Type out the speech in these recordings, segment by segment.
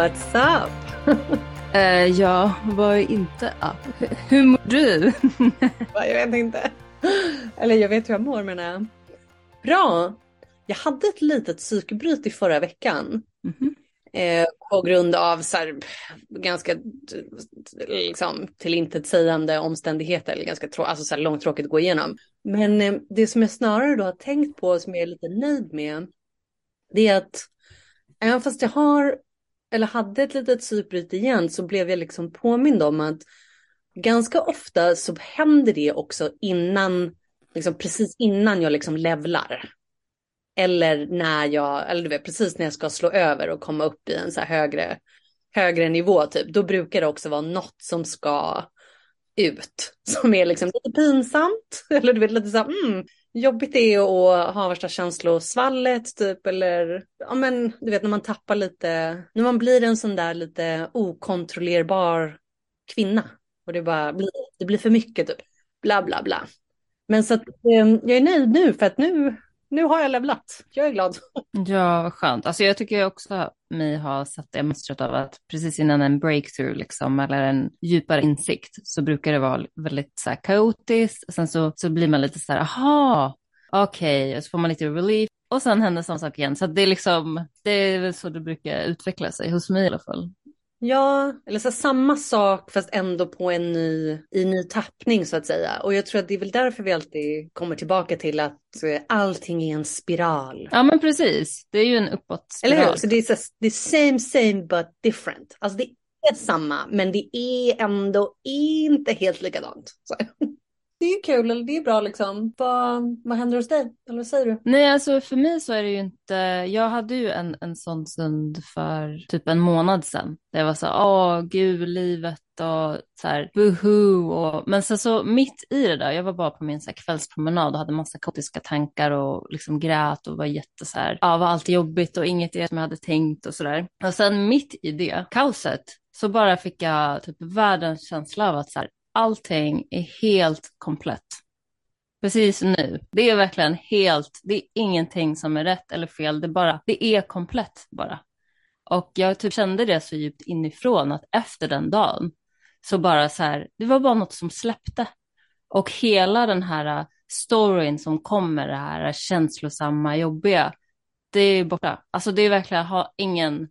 What's up? Uh, ja, vad är inte up? Hur mår du? jag vet inte. Eller jag vet hur jag mår menar jag. Bra. Jag hade ett litet psykbryt i förra veckan. Mm -hmm. eh, på grund av så här, ganska liksom, tillintetsägande omständigheter. Eller ganska trå alltså, så här, långtråkigt att gå igenom. Men eh, det som jag snarare då har tänkt på som jag är lite nöjd med det är att även fast jag har eller hade ett litet psykbryt igen så blev jag liksom påmind om att ganska ofta så händer det också innan, liksom precis innan jag liksom levlar. Eller när jag, eller du vet precis när jag ska slå över och komma upp i en så här högre, högre nivå typ. Då brukar det också vara något som ska ut. Som är liksom lite pinsamt. Eller du vet lite så här, mm, jobbigt det är att ha värsta känslosvallet typ eller ja men du vet när man tappar lite, när man blir en sån där lite okontrollerbar kvinna och det bara blir, det blir för mycket typ, bla bla bla. Men så att eh, jag är nöjd nu för att nu, nu har jag levlat. Jag är glad. Ja, vad skönt. Alltså jag tycker också mig har satt det mönstret av att precis innan en breakthrough liksom, eller en djupare insikt så brukar det vara väldigt så här, kaotiskt. Sen så, så blir man lite så här, aha, okej, okay. och så får man lite relief. Och sen händer samma sak igen. Så det är liksom, det är väl så det brukar utveckla sig, hos mig i alla fall. Ja, eller så samma sak fast ändå på en ny, i ny tappning så att säga. Och jag tror att det är väl därför vi alltid kommer tillbaka till att eh, allting är en spiral. Ja men precis, det är ju en uppåt spiral. Eller hur? Så det är, så, det är same same but different. Alltså det är samma men det är ändå inte helt likadant. Så det är kul, eller det är bra liksom. Vad, vad händer hos dig? Eller vad säger du? Nej, alltså för mig så är det ju inte, jag hade ju en, en sån stund för typ en månad sedan. Där jag var så här, åh gud, livet och så här, buhu och, men sen så mitt i det där, jag var bara på min så här, kvällspromenad och hade massa kaotiska tankar och liksom grät och var jätte så här, ja, var allt jobbigt och inget är som jag hade tänkt och så där. Och sen mitt i det kaoset så bara fick jag typ världens känsla av att så här, allting är helt komplett. Precis nu. Det är verkligen helt, det är ingenting som är rätt eller fel, det är bara, det är komplett bara. Och jag typ kände det så djupt inifrån att efter den dagen så bara så här, det var bara något som släppte. Och hela den här äh, storyn som kommer, det här äh, känslosamma, jobbiga, det är borta. Alltså det är verkligen, ha ingen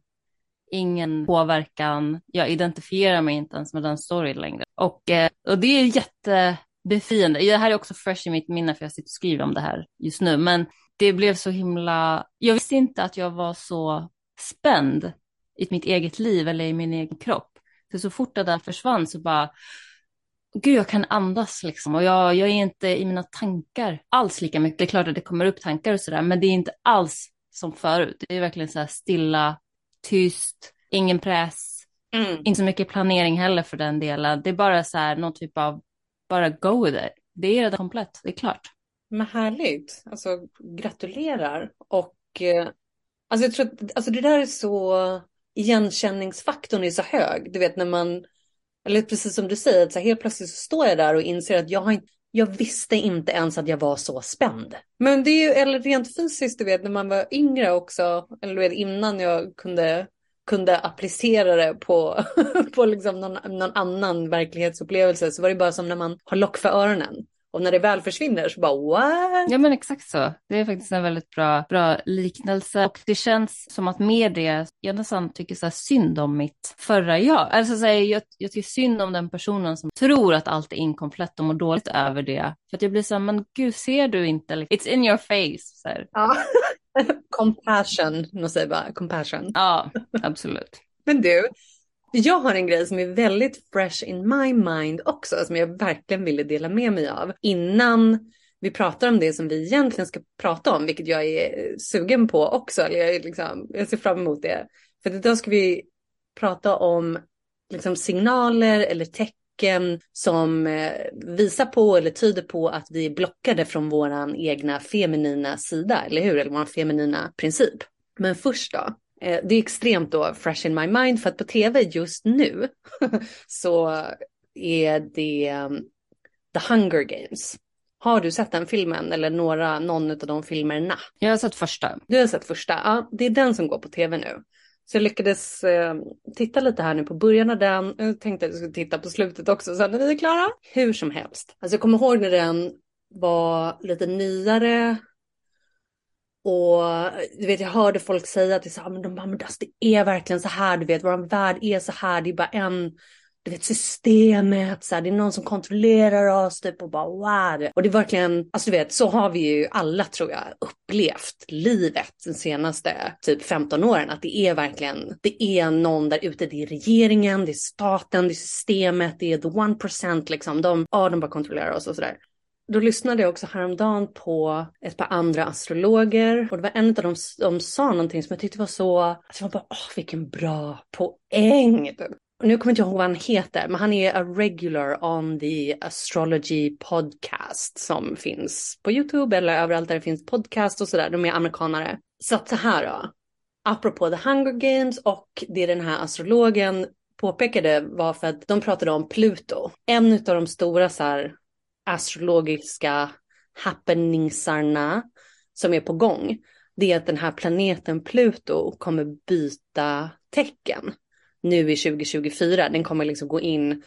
ingen påverkan. Jag identifierar mig inte ens med den storyn längre. Och, eh, och det är jättebefriande. Det här är också fresh i mitt minne för jag sitter och skriver om det här just nu. Men det blev så himla, jag visste inte att jag var så spänd i mitt eget liv eller i min egen kropp. För så fort det där försvann så bara, gud jag kan andas liksom och jag, jag är inte i mina tankar alls lika mycket. Det är klart att det kommer upp tankar och sådär, men det är inte alls som förut. Det är verkligen så här stilla, tyst, ingen press, mm. inte så mycket planering heller för den delen. Det är bara så här någon typ av, bara go with it. Det är redan komplett, det är klart. Men härligt, alltså gratulerar. Och eh, alltså jag tror att alltså det där är så, igenkänningsfaktorn är så hög. Du vet när man, eller precis som du säger, att så här, helt plötsligt så står jag där och inser att jag har inte jag visste inte ens att jag var så spänd. Men det är ju, eller rent fysiskt, du vet, när man var yngre också, eller du vet, innan jag kunde, kunde applicera det på, på liksom någon, någon annan verklighetsupplevelse, så var det bara som när man har lock för öronen. Och när det väl försvinner så bara what? Ja men exakt så. Det är faktiskt en väldigt bra, bra liknelse. Och det känns som att med det, jag nästan tycker så synd om mitt förra jag. Alltså så här, jag, jag tycker synd om den personen som tror att allt är inkomplett och mår dåligt över det. För att jag blir så här, men gud ser du inte? It's in your face. Så här. Ja. compassion, något säger bara compassion. Ja, absolut. Men du, jag har en grej som är väldigt fresh in my mind också, som jag verkligen ville dela med mig av innan vi pratar om det som vi egentligen ska prata om, vilket jag är sugen på också. Eller jag, är liksom, jag ser fram emot det. För idag ska vi prata om liksom signaler eller tecken som eh, visar på eller tyder på att vi är blockade från vår egna feminina sida, eller hur? Eller vår feminina princip. Men först då, eh, det är extremt då fresh in my mind för att på tv just nu så är det um, The Hunger Games. Har du sett den filmen eller några, någon av de filmerna? Jag har sett första. Du har sett första, ja. Det är den som går på tv nu. Så jag lyckades eh, titta lite här nu på början av den. Jag tänkte att jag skulle titta på slutet också sen när vi är klara. Hur som helst. Alltså jag kommer ihåg när den var lite nyare. Och du vet, jag hörde folk säga att det, så, ah, men de bara, men det är verkligen så här, du vet, vår värld är så här, det är bara en du vet systemet, så här, det är någon som kontrollerar oss typ och bara wow. Och det är verkligen, alltså du vet, så har vi ju alla tror jag upplevt livet de senaste typ 15 åren. Att det är verkligen, det är någon där ute, det är regeringen, det är staten, det är systemet, det är the one percent liksom. De, ja, de bara kontrollerar oss och sådär. Då lyssnade jag också häromdagen på ett par andra astrologer och det var en av dem som sa någonting som jag tyckte var så, alltså jag var bara, åh vilken bra poäng. Nu kommer jag inte ihåg vad han heter, men han är a regular on the astrology podcast som finns på YouTube eller överallt där det finns podcast och sådär. De är amerikanare. Så att så här då, apropå the Hunger Games och det den här astrologen påpekade var för att de pratade om Pluto. En av de stora så här astrologiska happeningsarna som är på gång. Det är att den här planeten Pluto kommer byta tecken nu i 2024. Den kommer liksom gå in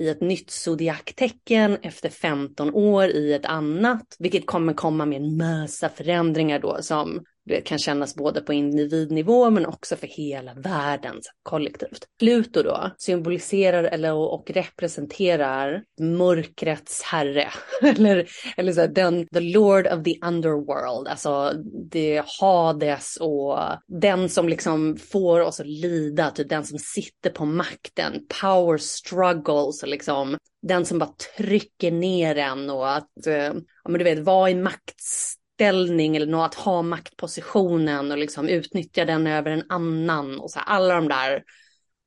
i ett nytt zodiaktecken efter 15 år i ett annat, vilket kommer komma med en massa förändringar då som kan kännas både på individnivå men också för hela världen kollektivt. Pluto då symboliserar eller och representerar mörkrets herre. eller eller så här, den, the lord of the underworld, alltså det Hades och den som liksom får oss att lida, typ den som sitter på makten, power struggles och liksom den som bara trycker ner en och att, eh, ja men du vet, vara i makts ställning eller något, att ha maktpositionen och liksom utnyttja den över en annan och så här, alla de där,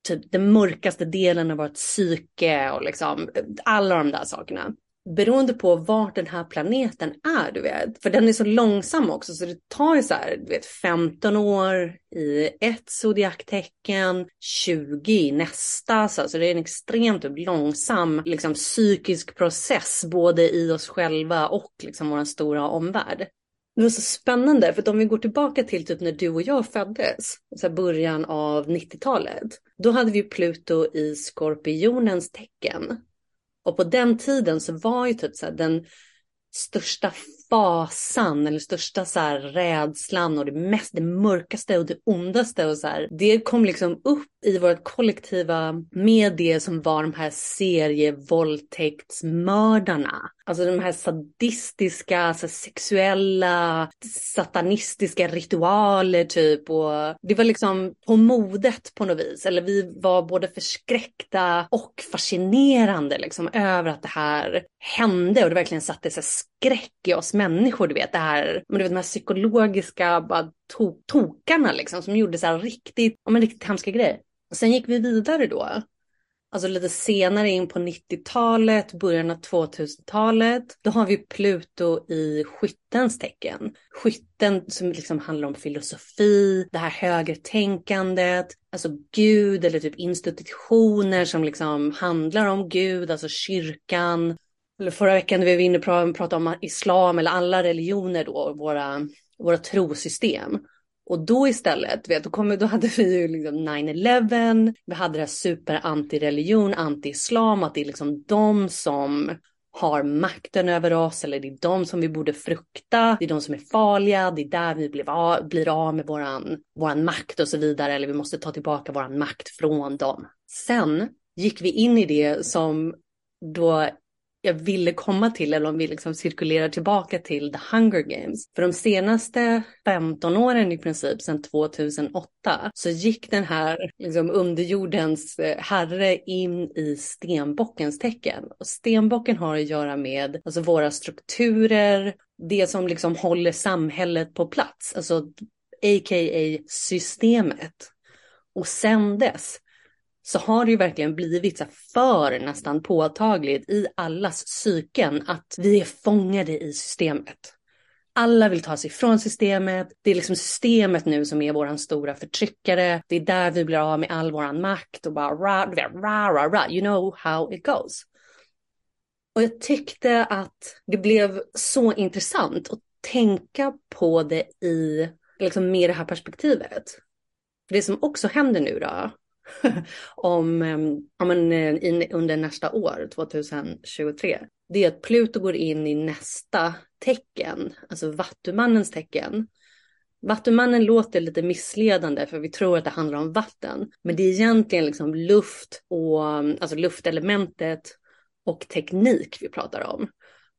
typ den mörkaste delen av vårt psyke och liksom alla de där sakerna. Beroende på vart den här planeten är, du vet. För den är så långsam också, så det tar ju så här, du vet, 15 år i ett zodiaktecken, 20 i nästa, så så det är en extremt långsam liksom, psykisk process, både i oss själva och liksom vår stora omvärld. Det var så spännande, för om vi går tillbaka till typ när du och jag föddes, så början av 90-talet, då hade vi Pluto i skorpionens tecken. Och på den tiden så var ju typ så här, den största fasan eller största så här rädslan och det mest, det mörkaste och det ondaste och så här. Det kom liksom upp i vårt kollektiva med det som var de här serievåldtäktsmördarna. Alltså de här sadistiska, alltså sexuella, satanistiska ritualer typ. Och det var liksom på modet på något vis. Eller vi var både förskräckta och fascinerande liksom över att det här hände. Och det verkligen satte sig skräck i oss människor. Du vet det här, men du vet de här psykologiska bara to tokarna liksom som gjorde så här riktigt, ja men riktigt hemska grejer. Sen gick vi vidare då. Alltså lite senare in på 90-talet, början av 2000-talet. Då har vi Pluto i skyttens tecken. Skytten som liksom handlar om filosofi, det här högertänkandet, alltså Gud eller typ institutioner som liksom handlar om Gud, alltså kyrkan. Eller förra veckan när vi var inne och pratade om islam eller alla religioner då, våra, våra trosystem. Och då istället, vet, då, kom, då hade vi ju liksom 9-11, vi hade det här super antireligion, anti-islam, att det är liksom de som har makten över oss eller det är de som vi borde frukta, det är de som är farliga, det är där vi blir av, blir av med våran, våran makt och så vidare, eller vi måste ta tillbaka våran makt från dem. Sen gick vi in i det som då jag ville komma till, eller om vi liksom cirkulerar tillbaka till The Hunger Games. För de senaste 15 åren i princip, sedan 2008, så gick den här liksom underjordens eh, herre in i stenbockens tecken. Och stenbocken har att göra med alltså, våra strukturer, det som liksom håller samhället på plats, alltså a.k.a. systemet. Och sen dess så har det ju verkligen blivit så för nästan påtagligt i allas psyken att vi är fångade i systemet. Alla vill ta sig ifrån systemet. Det är liksom systemet nu som är våran stora förtryckare. Det är där vi blir av med all våran makt och bara ra, ra, ra, ra, you know how it goes. Och jag tyckte att det blev så intressant att tänka på det i, liksom med det här perspektivet. För det som också händer nu då, om, ehm, om en, eh, in, under nästa år, 2023, det är att Pluto går in i nästa tecken, alltså Vattumannens tecken. Vattumannen låter lite missledande för vi tror att det handlar om vatten. Men det är egentligen liksom luft och alltså luftelementet och teknik vi pratar om.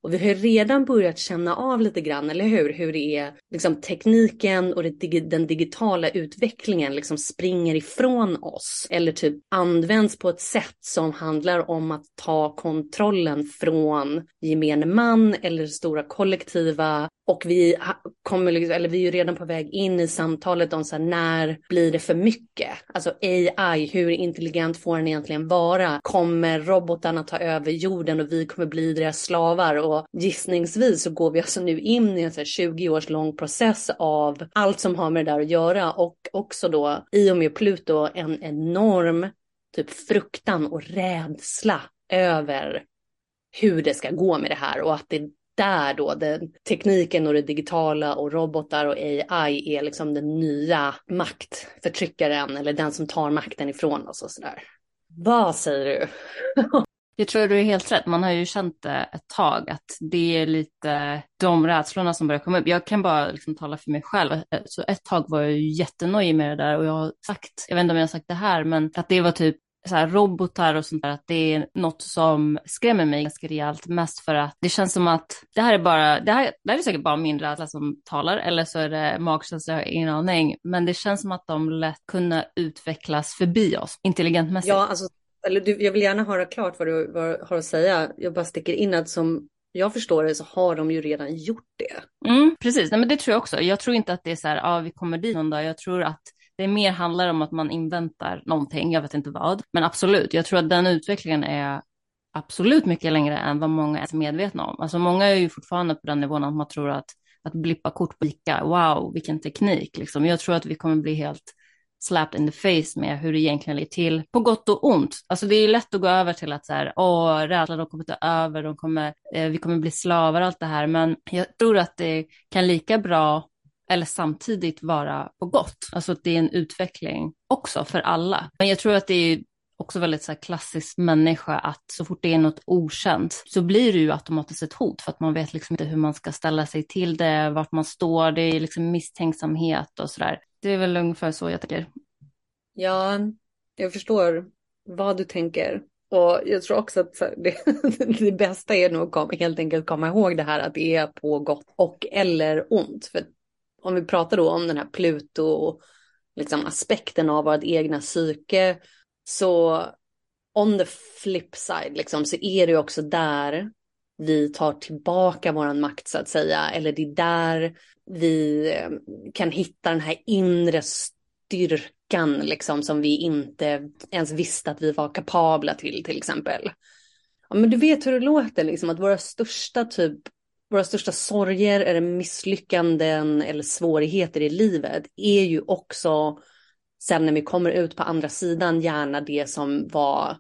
Och vi har redan börjat känna av lite grann, eller hur? Hur det är liksom tekniken och det, den digitala utvecklingen liksom springer ifrån oss. Eller typ används på ett sätt som handlar om att ta kontrollen från gemene man eller stora kollektiva och vi kommer, liksom, eller vi är ju redan på väg in i samtalet om så här, när blir det för mycket? Alltså AI, hur intelligent får den egentligen vara? Kommer robotarna ta över jorden och vi kommer bli deras slavar? Och gissningsvis så går vi alltså nu in i en så här 20 års lång process av allt som har med det där att göra och också då i och med Pluto en enorm typ fruktan och rädsla över hur det ska gå med det här och att det där då den, tekniken och det digitala och robotar och AI är liksom den nya maktförtryckaren eller den som tar makten ifrån oss och sådär. Vad säger du? Jag tror du är helt rätt. Man har ju känt det ett tag att det är lite de rädslorna som börjar komma upp. Jag kan bara liksom tala för mig själv. Så ett tag var jag jättenojig jättenöjd med det där och jag har sagt, jag vet inte om jag har sagt det här, men att det var typ så här, robotar och sånt där, att det är något som skrämmer mig ganska rejält. Mest för att det känns som att det här är bara, det här, det här är säkert bara min rädsla som talar, eller så är det magkänsla, jag har ingen aning. Men det känns som att de lätt kunna utvecklas förbi oss, intelligentmässigt. Ja, alltså, eller du, jag vill gärna höra klart vad du, vad har att säga. Jag bara sticker in att som jag förstår det så har de ju redan gjort det. Mm, precis, Nej, men det tror jag också. Jag tror inte att det är så här, ja ah, vi kommer dit någon dag. Jag tror att det mer handlar om att man inväntar någonting, jag vet inte vad. Men absolut, jag tror att den utvecklingen är absolut mycket längre än vad många är medvetna om. Alltså många är ju fortfarande på den nivån att man tror att, att blippa kort på Ica, wow, vilken teknik. Liksom. Jag tror att vi kommer bli helt slapped in the face med hur det egentligen ligger till, på gott och ont. Alltså det är lätt att gå över till att så här, åh, rädsla, de kommer ta över, de kommer, eh, vi kommer bli slavar, allt det här. Men jag tror att det kan lika bra eller samtidigt vara på gott. Alltså att det är en utveckling också för alla. Men jag tror att det är också väldigt så här klassisk människa att så fort det är något okänt så blir det ju automatiskt ett hot för att man vet liksom inte hur man ska ställa sig till det, vart man står, det är liksom misstänksamhet och sådär. Det är väl ungefär så jag tänker. Ja, jag förstår vad du tänker. Och jag tror också att det, det bästa är nog att helt enkelt komma ihåg det här att det är på gott och eller ont. För om vi pratar då om den här Pluto, liksom aspekten av vårt egna psyke, så on the flip side liksom, så är det ju också där vi tar tillbaka våran makt så att säga, eller det är där vi eh, kan hitta den här inre styrkan liksom som vi inte ens visste att vi var kapabla till till exempel. Ja, men du vet hur det låter liksom att våra största typ våra största sorger eller misslyckanden eller svårigheter i livet är ju också sen när vi kommer ut på andra sidan gärna det som var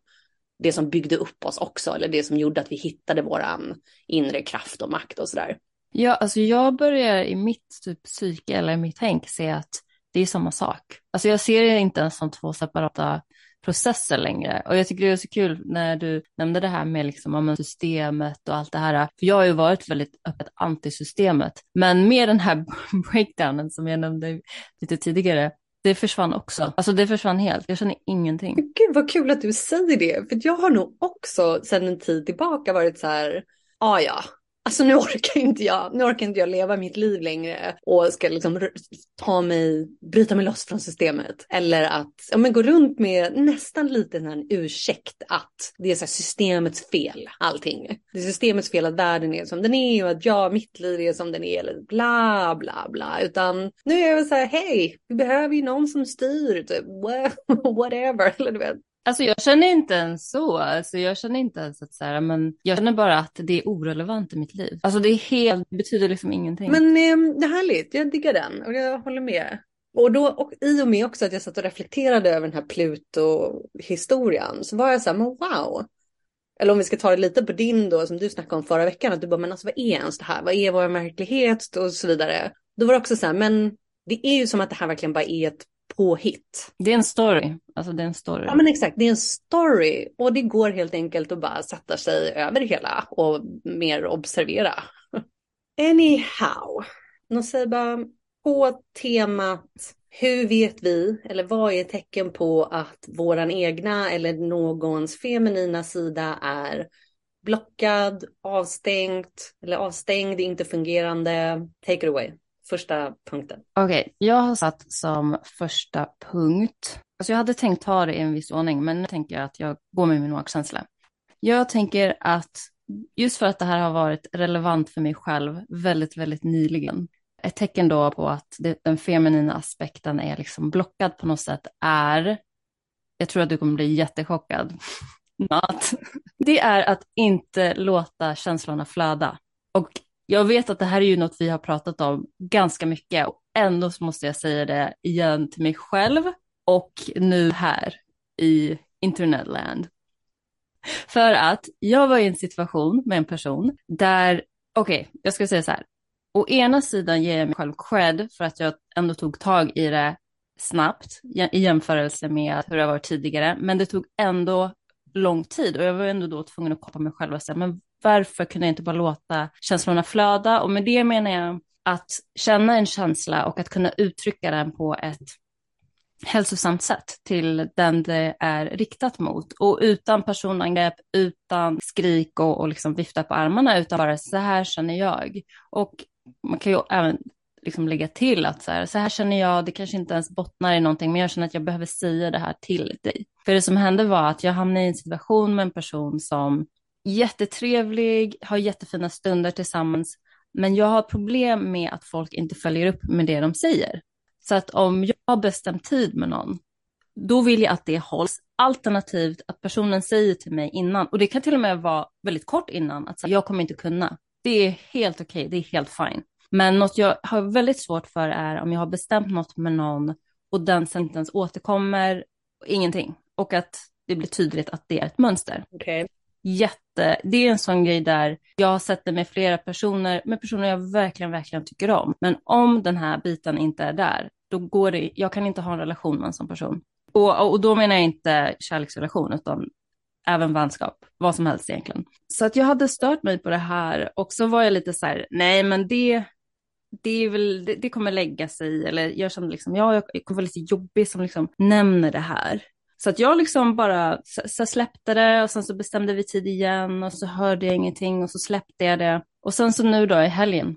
det som byggde upp oss också eller det som gjorde att vi hittade våran inre kraft och makt och sådär. Ja, alltså jag börjar i mitt typ psyke eller i mitt tänk se att det är samma sak. Alltså jag ser det inte ens som två separata processer längre. Och jag tycker det är så kul när du nämnde det här med liksom, systemet och allt det här. För jag har ju varit väldigt öppet anti-systemet. Men med den här breakdownen som jag nämnde lite tidigare Det försvann också. Alltså det försvann helt. Jag känner ingenting. Gud vad kul att du säger det. För jag har nog också sedan en tid tillbaka varit så här, ah, ja ja, Alltså nu orkar inte jag, nu orkar inte jag leva mitt liv längre och ska liksom ta mig, bryta mig loss från systemet. Eller att ja, men gå runt med nästan lite en ursäkt att det är så systemets fel, allting. Det är systemets fel att världen är som den är och att jag, mitt liv är som den är eller bla bla bla. Utan nu är jag väl så här, hej, vi behöver ju någon som styr, typ, whatever. Eller du vet, Alltså jag känner inte ens så. Alltså jag känner inte ens att så här, men jag känner bara att det är orelevant i mitt liv. Alltså det är helt, det betyder liksom ingenting. Men eh, det är härligt, jag diggar den och jag håller med. Och då, och i och med också att jag satt och reflekterade över den här Pluto-historien så var jag så här, men wow. Eller om vi ska ta det lite på din då, som du snackade om förra veckan, att du bara, men alltså vad är ens det här? Vad är vår verklighet? Och så vidare. Då var det också så här, men det är ju som att det här verkligen bara är ett påhitt. Det är en story. Alltså det är en story. Ja men exakt, det är en story. Och det går helt enkelt att bara sätta sig över det hela och mer observera. Anyhow, Noceba, på temat hur vet vi, eller vad är tecken på att våran egna eller någons feminina sida är blockad, avstängt eller avstängd, inte fungerande? Take it away första punkten? Okej, okay, jag har satt som första punkt. Alltså jag hade tänkt ta det i en viss ordning, men nu tänker jag att jag går med min magkänsla. Jag tänker att just för att det här har varit relevant för mig själv väldigt, väldigt nyligen. Ett tecken då på att det, den feminina aspekten är liksom blockad på något sätt är, jag tror att du kommer bli jättechockad, Not. det är att inte låta känslorna flöda. Och jag vet att det här är ju något vi har pratat om ganska mycket och ändå så måste jag säga det igen till mig själv och nu här i internetland. För att jag var i en situation med en person där, okej, okay, jag ska säga så här. Å ena sidan ger jag mig själv cred för att jag ändå tog tag i det snabbt i jämförelse med hur det var tidigare. Men det tog ändå lång tid och jag var ändå då tvungen att koppla mig själv och säga, men varför kunde jag inte bara låta känslorna flöda? Och med det menar jag att känna en känsla och att kunna uttrycka den på ett hälsosamt sätt till den det är riktat mot. Och utan personangrepp, utan skrik och, och liksom vifta på armarna, utan bara så här känner jag. Och man kan ju även liksom lägga till att så här, så här känner jag, det kanske inte ens bottnar i någonting, men jag känner att jag behöver säga det här till dig. För det som hände var att jag hamnade i en situation med en person som jättetrevlig, har jättefina stunder tillsammans, men jag har problem med att folk inte följer upp med det de säger. Så att om jag har bestämt tid med någon, då vill jag att det hålls. Alternativt att personen säger till mig innan, och det kan till och med vara väldigt kort innan, att jag kommer inte kunna. Det är helt okej, okay, det är helt fine. Men något jag har väldigt svårt för är om jag har bestämt något med någon och den sen inte ens återkommer, ingenting. Och att det blir tydligt att det är ett mönster. Okay jätte, det är en sån grej där jag har sett det med flera personer, med personer jag verkligen, verkligen tycker om. Men om den här biten inte är där, då går det, jag kan inte ha en relation med en sån person. Och, och då menar jag inte kärleksrelation, utan även vänskap, vad som helst egentligen. Så att jag hade stört mig på det här och så var jag lite så här, nej men det, det, är väl, det, det kommer lägga sig, eller jag kände liksom, ja, jag kommer vara lite jobbig som liksom nämner det här. Så att jag liksom bara så släppte det och sen så bestämde vi tid igen och så hörde jag ingenting och så släppte jag det. Och sen så nu då i helgen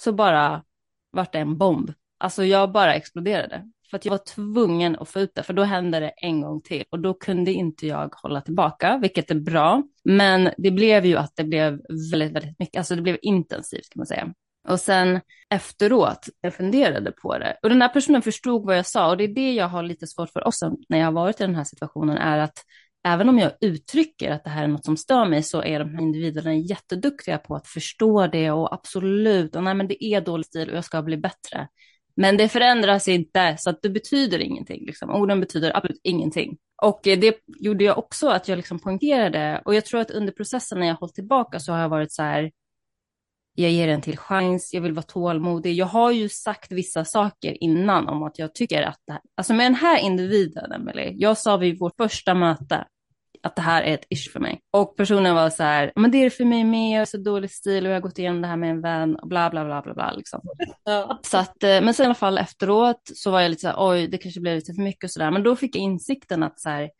så bara vart det en bomb. Alltså jag bara exploderade. För att jag var tvungen att få ut det, för då hände det en gång till och då kunde inte jag hålla tillbaka, vilket är bra. Men det blev ju att det blev väldigt, väldigt mycket, alltså det blev intensivt kan man säga. Och sen efteråt, jag funderade på det. Och den här personen förstod vad jag sa och det är det jag har lite svårt för också när jag har varit i den här situationen är att även om jag uttrycker att det här är något som stör mig så är de här individerna jätteduktiga på att förstå det och absolut, och nej men det är dålig stil och jag ska bli bättre. Men det förändras inte så att det betyder ingenting. Liksom. Orden betyder absolut ingenting. Och det gjorde jag också att jag liksom poängterade och jag tror att under processen när jag hållit tillbaka så har jag varit så här, jag ger en till chans, jag vill vara tålmodig. Jag har ju sagt vissa saker innan om att jag tycker att det här, alltså med den här individen, Emelie, jag sa vid vårt första möte, att det här är ett ish för mig. Och personen var så här, men det är för mig med, jag har så dålig stil och jag har gått igenom det här med en vän och bla bla bla bla bla liksom. Ja. Så att, eh, men sen i alla fall efteråt så var jag lite så här, oj, det kanske blev lite för mycket och så där. Men då fick jag insikten att så här,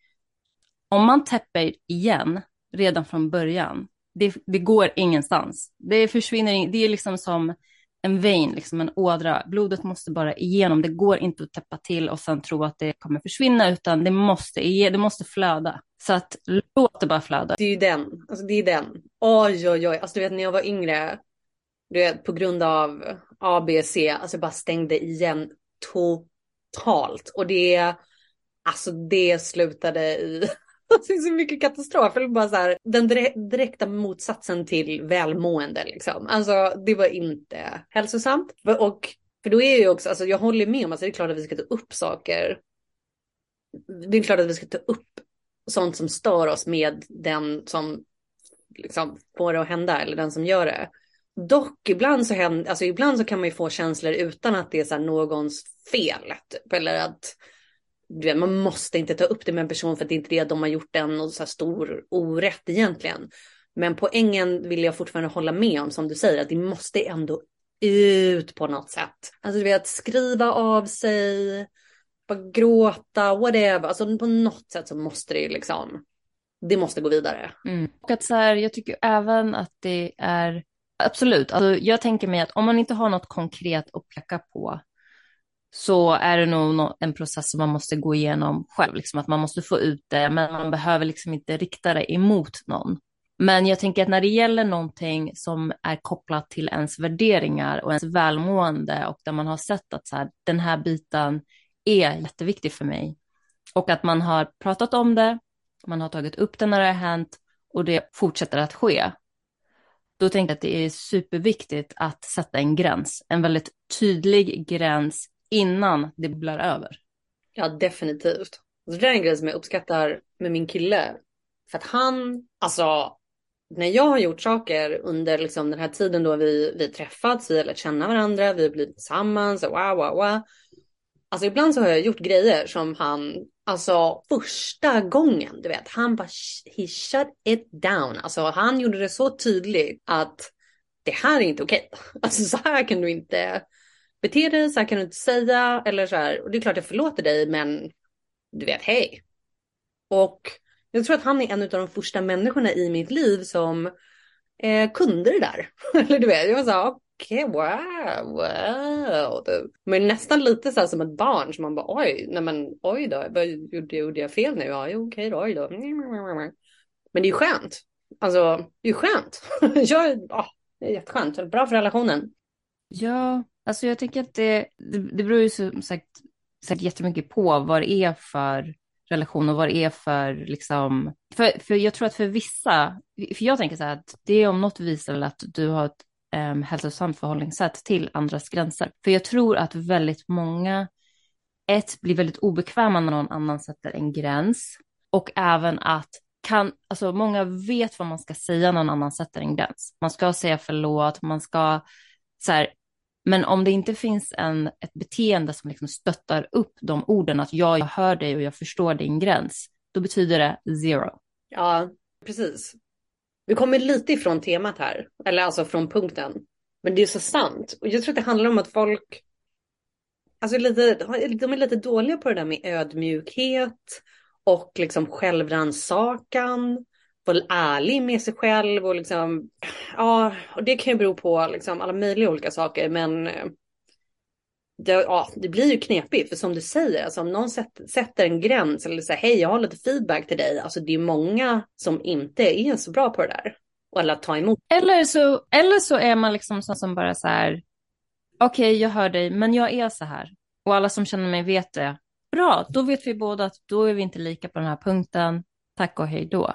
om man täpper igen redan från början, det, det går ingenstans. Det försvinner, det är liksom som en vein, liksom en ådra. Blodet måste bara igenom. Det går inte att täppa till och sen tro att det kommer försvinna, utan det måste, det måste flöda. Så att låt det bara flöda. Det är ju den. Alltså det är den. Oj, oj, oj. Alltså du vet när jag var yngre, du vet på grund av A, B, C, alltså jag bara stängde igen totalt. Och det, alltså det slutade i det är så mycket katastrof. Bara så här, den direkta motsatsen till välmående. Liksom. Alltså det var inte hälsosamt. Och för då är ju också, alltså jag håller med om att alltså, det är klart att vi ska ta upp saker. Det är klart att vi ska ta upp sånt som stör oss med den som liksom får det att hända eller den som gör det. Dock ibland så, händer, alltså ibland så kan man ju få känslor utan att det är så någons fel. Typ, eller att vet, man måste inte ta upp det med en person för att det är inte det de har gjort en och så stor orätt egentligen. Men poängen vill jag fortfarande hålla med om som du säger att det måste ändå ut på något sätt. Alltså du vet skriva av sig, bara gråta, whatever. Alltså på något sätt så måste det ju liksom, det måste gå vidare. Mm. Och att så här, jag tycker även att det är, absolut, alltså jag tänker mig att om man inte har något konkret att peka på så är det nog en process som man måste gå igenom själv, liksom att man måste få ut det, men man behöver liksom inte rikta det emot någon. Men jag tänker att när det gäller någonting som är kopplat till ens värderingar och ens välmående och där man har sett att så här, den här biten är jätteviktig för mig och att man har pratat om det, man har tagit upp det när det har hänt och det fortsätter att ske. Då tänker jag att det är superviktigt att sätta en gräns, en väldigt tydlig gräns innan det bubblar över. Ja, definitivt. Alltså, det där är en grej som jag uppskattar med min kille. För att han, alltså, när jag har gjort saker under liksom den här tiden då vi, vi träffats, vi har lärt känna varandra, vi har blivit tillsammans, wow, wow, wow. Alltså ibland så har jag gjort grejer som han, alltså första gången, du vet, han bara, he shut it down. Alltså han gjorde det så tydligt att det här är inte okej. Alltså så här kan du inte bete dig, så här kan du inte säga. Eller så här, och det är klart jag förlåter dig, men du vet, hej. Och jag tror att han är en av de första människorna i mitt liv som eh, kunde det där. eller du vet, jag var så här, okej, okay, wow, wow. Typ. Men nästan lite så här som ett barn som man bara, oj, nej men oj då, vad gjorde, gjorde jag fel nu? Ja, okej okay då, oj då. Men det är ju skönt. Alltså, det är ju skönt. jag, oh, det är jätteskönt, bra för relationen. Ja, Alltså jag tänker att det, det, det beror ju som sagt, sagt jättemycket på vad det är för relation och vad det är för liksom, för, för jag tror att för vissa, för jag tänker så här att det om något visar väl att du har ett um, hälsosamt förhållningssätt till andras gränser. För jag tror att väldigt många, ett, blir väldigt obekväma när någon annan sätter en gräns och även att kan, alltså många vet vad man ska säga när någon annan sätter en gräns. Man ska säga förlåt, man ska så här, men om det inte finns en, ett beteende som liksom stöttar upp de orden, att jag hör dig och jag förstår din gräns, då betyder det zero. Ja, precis. Vi kommer lite ifrån temat här, eller alltså från punkten. Men det är så sant. Och jag tror att det handlar om att folk, alltså lite, de är lite dåliga på det där med ödmjukhet och liksom självrannsakan vara ärlig med sig själv och liksom, ja, och det kan ju bero på liksom alla möjliga olika saker, men eh, det, ja, det blir ju knepigt, för som du säger, alltså om någon sätter, sätter en gräns eller säger hej, jag har lite feedback till dig, alltså det är många som inte är så bra på det där. Eller att ta emot. Eller så, eller så är man liksom sån som bara så här, okej, okay, jag hör dig, men jag är så här. Och alla som känner mig vet det. Bra, då vet vi båda att då är vi inte lika på den här punkten. Tack och hej då.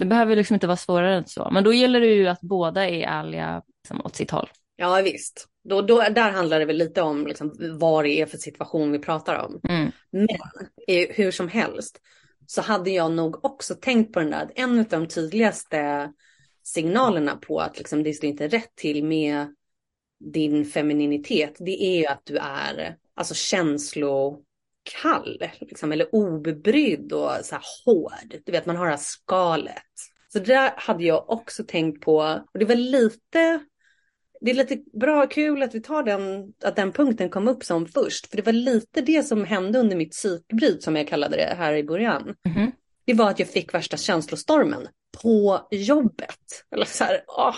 Det behöver liksom inte vara svårare än så. Men då gäller det ju att båda är ärliga liksom, åt sitt håll. Ja visst. Då, då, där handlar det väl lite om liksom, vad det är för situation vi pratar om. Mm. Men hur som helst så hade jag nog också tänkt på den där, en av de tydligaste signalerna på att liksom, det står inte rätt till med din femininitet, det är ju att du är alltså känslo kall, liksom, eller obrydd och så här hård. Du vet, man har det här skalet. Så det hade jag också tänkt på. Och det var lite, det är lite bra, kul att vi tar den, att den punkten kom upp som först. För det var lite det som hände under mitt psykbryt som jag kallade det här i början. Mm -hmm. Det var att jag fick värsta känslostormen på jobbet. Eller så här, åh.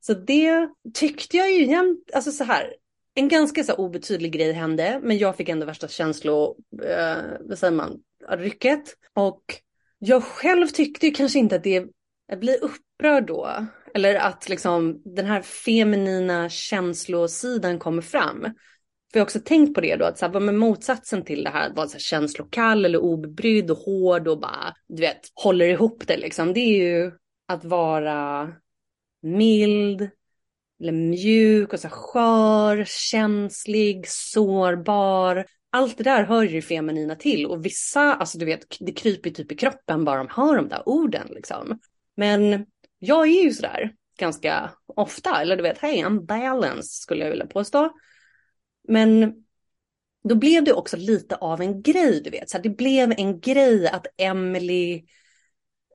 Så det tyckte jag ju igen, alltså så här, en ganska så obetydlig grej hände, men jag fick ändå värsta känslo, eh, vad säger man, rycket. Och jag själv tyckte ju kanske inte att det, jag blir upprörd då. Eller att liksom den här feminina känslosidan kommer fram. För jag har också tänkt på det då, att så här, vad med motsatsen till det här att vara så här känslokall eller obrydd och hård och bara, du vet, håller ihop det liksom. Det är ju att vara mild, eller mjuk och så skör, känslig, sårbar. Allt det där hör ju feminina till och vissa, alltså du vet, det kryper typ i kroppen bara de hör de där orden liksom. Men jag är ju sådär ganska ofta, eller du vet, hej, I'm balanced skulle jag vilja påstå. Men då blev det också lite av en grej, du vet. Så det blev en grej att Emily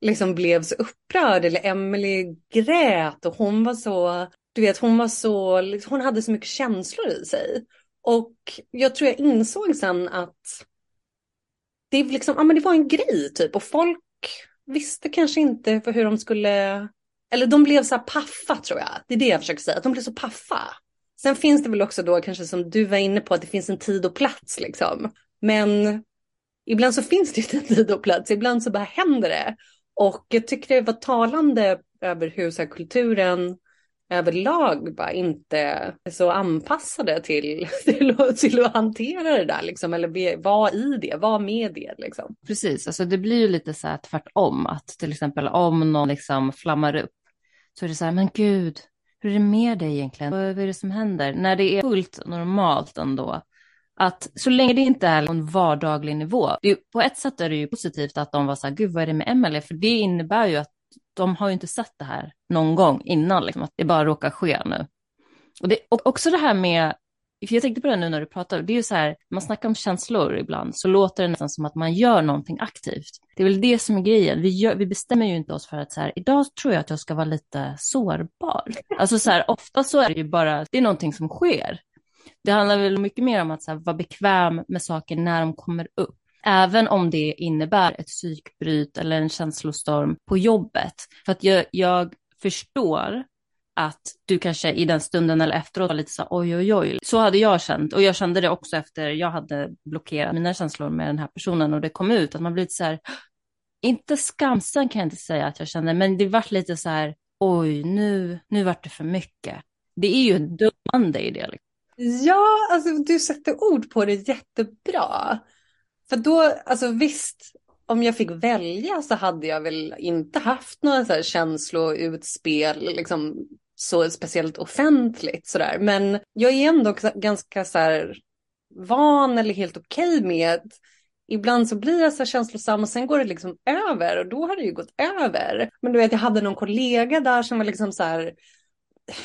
liksom blev så upprörd eller Emily grät och hon var så du vet, hon var så, liksom, hon hade så mycket känslor i sig. Och jag tror jag insåg sen att det, liksom, ja, men det var en grej typ och folk visste kanske inte för hur de skulle, eller de blev så här paffa tror jag. Det är det jag försöker säga, att de blev så paffa. Sen finns det väl också då kanske som du var inne på att det finns en tid och plats liksom. Men ibland så finns det inte en tid och plats, ibland så bara händer det. Och jag tycker det var talande över hur så här, kulturen överlag bara inte är så anpassade till, till, till att hantera det där liksom, eller vara i det, vara med det liksom. Precis, alltså det blir ju lite så här tvärtom, att till exempel om någon liksom flammar upp så är det så här, men gud, hur är det med dig egentligen? Vad är det som händer? När det är fullt normalt ändå, att så länge det inte är på en vardaglig nivå, det är, på ett sätt är det ju positivt att de var så här, gud vad är det med Emelie? För det innebär ju att de har ju inte sett det här någon gång innan, liksom, att det bara råkar ske nu. Och, det, och också det här med, för jag tänkte på det nu när du pratade, det är ju så här, man snackar om känslor ibland, så låter det nästan som att man gör någonting aktivt. Det är väl det som är grejen, vi, gör, vi bestämmer ju inte oss för att så här, idag tror jag att jag ska vara lite sårbar. Alltså så här, ofta så är det ju bara, det är någonting som sker. Det handlar väl mycket mer om att så här, vara bekväm med saker när de kommer upp. Även om det innebär ett psykbryt eller en känslostorm på jobbet. För att jag, jag förstår att du kanske i den stunden eller efteråt var lite så oj, oj, oj. Så hade jag känt och jag kände det också efter jag hade blockerat mina känslor med den här personen och det kom ut att man blivit så här, inte skamsen kan jag inte säga att jag kände, men det vart lite så här, oj, nu, nu vart det för mycket. Det är ju dömande i det. Liksom. Ja, alltså du sätter ord på det jättebra. För då, alltså visst, om jag fick välja så hade jag väl inte haft några så här känsloutspel liksom så speciellt offentligt sådär. Men jag är ändå ganska så här van eller helt okej okay med Ibland så blir jag så känslosam och sen går det liksom över och då har det ju gått över. Men du vet, jag hade någon kollega där som var liksom så här,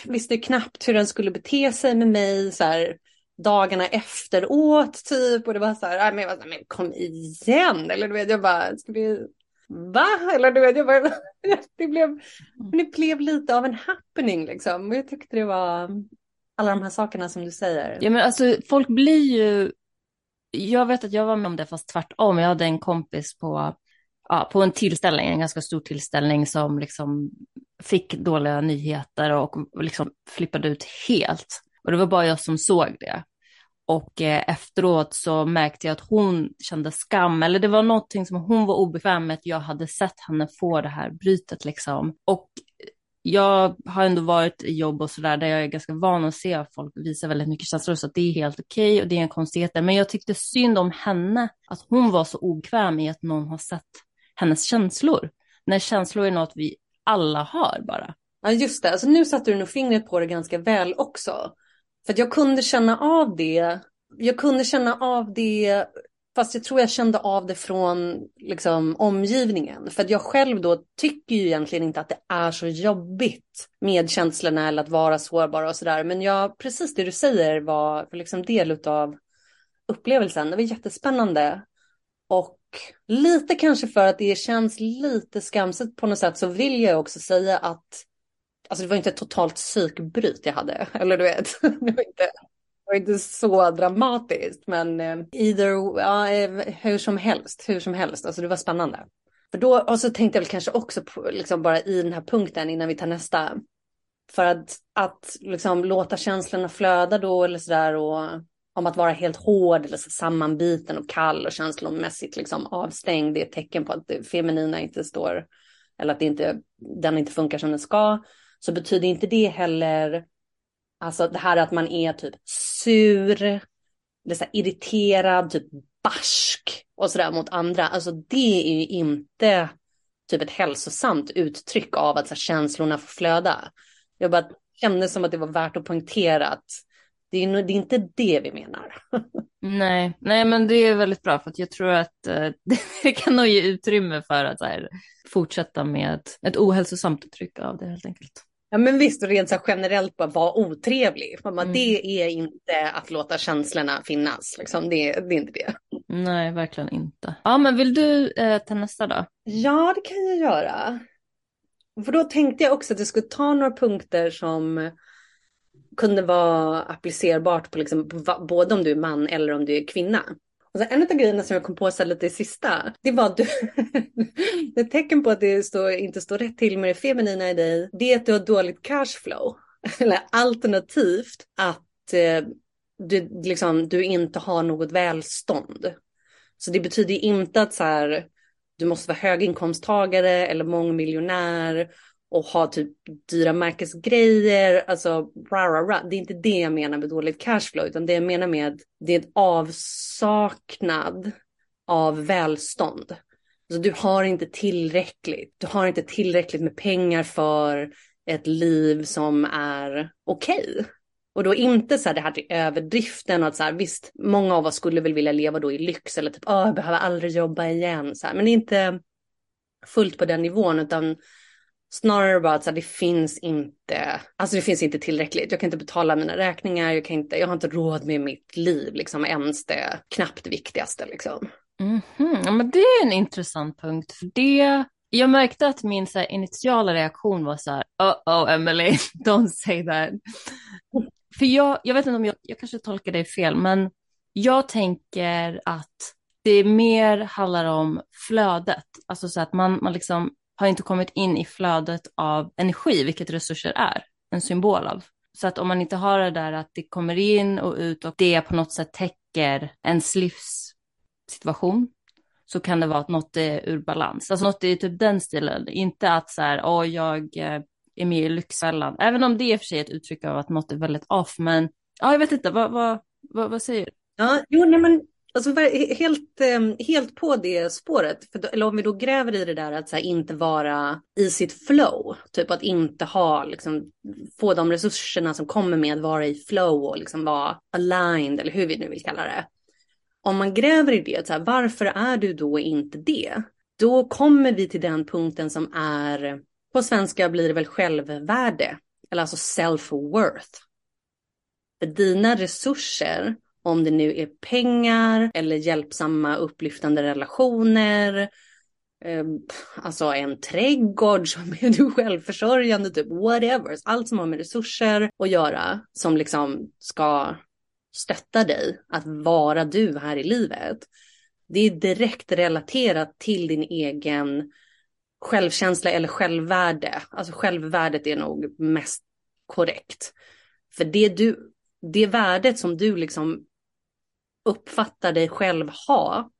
visste knappt hur den skulle bete sig med mig. Så här, dagarna efteråt typ och det var så här, men, jag var så här, men kom igen eller du vet jag bara, ska vi, va? Eller du vet jag bara, det blev, det blev lite av en happening liksom och jag tyckte det var alla de här sakerna som du säger. Ja men alltså folk blir ju, jag vet att jag var med om det fast tvärtom, jag hade en kompis på ja, på en tillställning, en ganska stor tillställning som liksom fick dåliga nyheter och liksom flippade ut helt. Och det var bara jag som såg det. Och eh, efteråt så märkte jag att hon kände skam, eller det var någonting som hon var obekväm med att jag hade sett henne få det här brytet liksom. Och jag har ändå varit i jobb och sådär där jag är ganska van att se att folk visa väldigt mycket känslor så att det är helt okej okay och det är en konstigheter. Men jag tyckte synd om henne, att hon var så obekväm i att någon har sett hennes känslor. När känslor är något vi alla har bara. Ja just det, alltså nu satte du nog fingret på det ganska väl också. För att jag kunde känna av det. Jag kunde känna av det, fast jag tror jag kände av det från liksom, omgivningen. För att jag själv då tycker ju egentligen inte att det är så jobbigt med känslorna eller att vara sårbar och sådär. Men jag, precis det du säger var liksom del av upplevelsen. Det var jättespännande. Och lite kanske för att det känns lite skamset på något sätt så vill jag också säga att alltså det var inte ett totalt psykbryt jag hade. Eller du vet, det var inte, det var inte så dramatiskt. Men eh, either, ja, eh, hur som helst, hur som helst, alltså det var spännande. För då, och så tänkte jag väl kanske också på, liksom bara i den här punkten innan vi tar nästa. För att, att liksom låta känslorna flöda då eller sådär och om att vara helt hård eller så sammanbiten och kall och känslomässigt liksom avstängd. Det är ett tecken på att det feminina inte står, eller att det inte, den inte funkar som den ska. Så betyder inte det heller, alltså det här att man är typ sur, eller så irriterad, typ barsk och sådär mot andra. Alltså det är ju inte typ ett hälsosamt uttryck av att så här, känslorna får flöda. Jag bara kände som att det var värt att poängtera att det är, det är inte det vi menar. Nej, nej, men det är väldigt bra för att jag tror att eh, det kan nog ge utrymme för att här, fortsätta med ett ohälsosamt uttryck av det helt enkelt. Ja men visst, och rent så generellt bara vara otrevlig. För mm. Det är inte att låta känslorna finnas. Liksom. Det, det, är inte det. Nej, verkligen inte. Ja, men vill du eh, ta nästa då? Ja, det kan jag göra. För då tänkte jag också att jag skulle ta några punkter som kunde vara applicerbart på, liksom, både om du är man eller om du är kvinna. Och så en av grejerna som jag kom på så lite i sista, det var att du, ett tecken på att det står, inte står rätt till med det feminina i dig, det är att du har dåligt cashflow. Eller alternativt att eh, du, liksom, du inte har något välstånd. Så det betyder inte att så här, du måste vara höginkomsttagare eller mångmiljonär och ha typ dyra märkesgrejer. Alltså, rah, rah, rah. det är inte det jag menar med dåligt cashflow, utan det jag menar med det är en avsaknad av välstånd. Alltså, du har inte tillräckligt. Du har inte tillräckligt med pengar för ett liv som är okej. Okay. Och då inte så här det här till överdriften och att så här, visst, många av oss skulle väl vilja leva då i lyx eller typ, åh, jag behöver aldrig jobba igen, så här. men inte fullt på den nivån, utan Snarare bara att så här, det finns inte, alltså det finns inte tillräckligt. Jag kan inte betala mina räkningar, jag, kan inte, jag har inte råd med mitt liv, liksom ens det knappt viktigaste. Liksom. Mm -hmm. ja, men det är en intressant punkt, för det, jag märkte att min så här, initiala reaktion var så här, oh, oh Emily, don't say that. för jag, jag vet inte om jag, jag kanske tolkar dig fel, men jag tänker att det mer handlar om flödet, alltså så att man, man liksom har inte kommit in i flödet av energi, vilket resurser är en symbol av. Så att om man inte har det där att det kommer in och ut och det på något sätt täcker ens livssituation så kan det vara att något är ur balans. Alltså något är typ den stilen, inte att så här, åh, jag eh, är med i Lyxfällan. Även om det är för sig ett uttryck av att något är väldigt off, men ja, jag vet inte, vad, vad, vad, vad säger du? Ja, jo, nej, men Alltså helt, ehm, helt på det spåret, för, eller om vi då gräver i det där att här, inte vara i sitt flow, typ att inte ha, liksom, få de resurserna som kommer med att vara i flow och liksom vara aligned, eller hur vi nu vill kalla det. Om man gräver i det, så här, varför är du då inte det? Då kommer vi till den punkten som är, på svenska blir det väl självvärde, eller alltså self-worth. För dina resurser om det nu är pengar eller hjälpsamma upplyftande relationer. Ehm, alltså en trädgård som är du självförsörjande, typ whatever. Allt som har med resurser att göra som liksom ska stötta dig att vara du här i livet. Det är direkt relaterat till din egen självkänsla eller självvärde. Alltså självvärdet är nog mest korrekt. För det du, det värdet som du liksom uppfattar dig själv ha,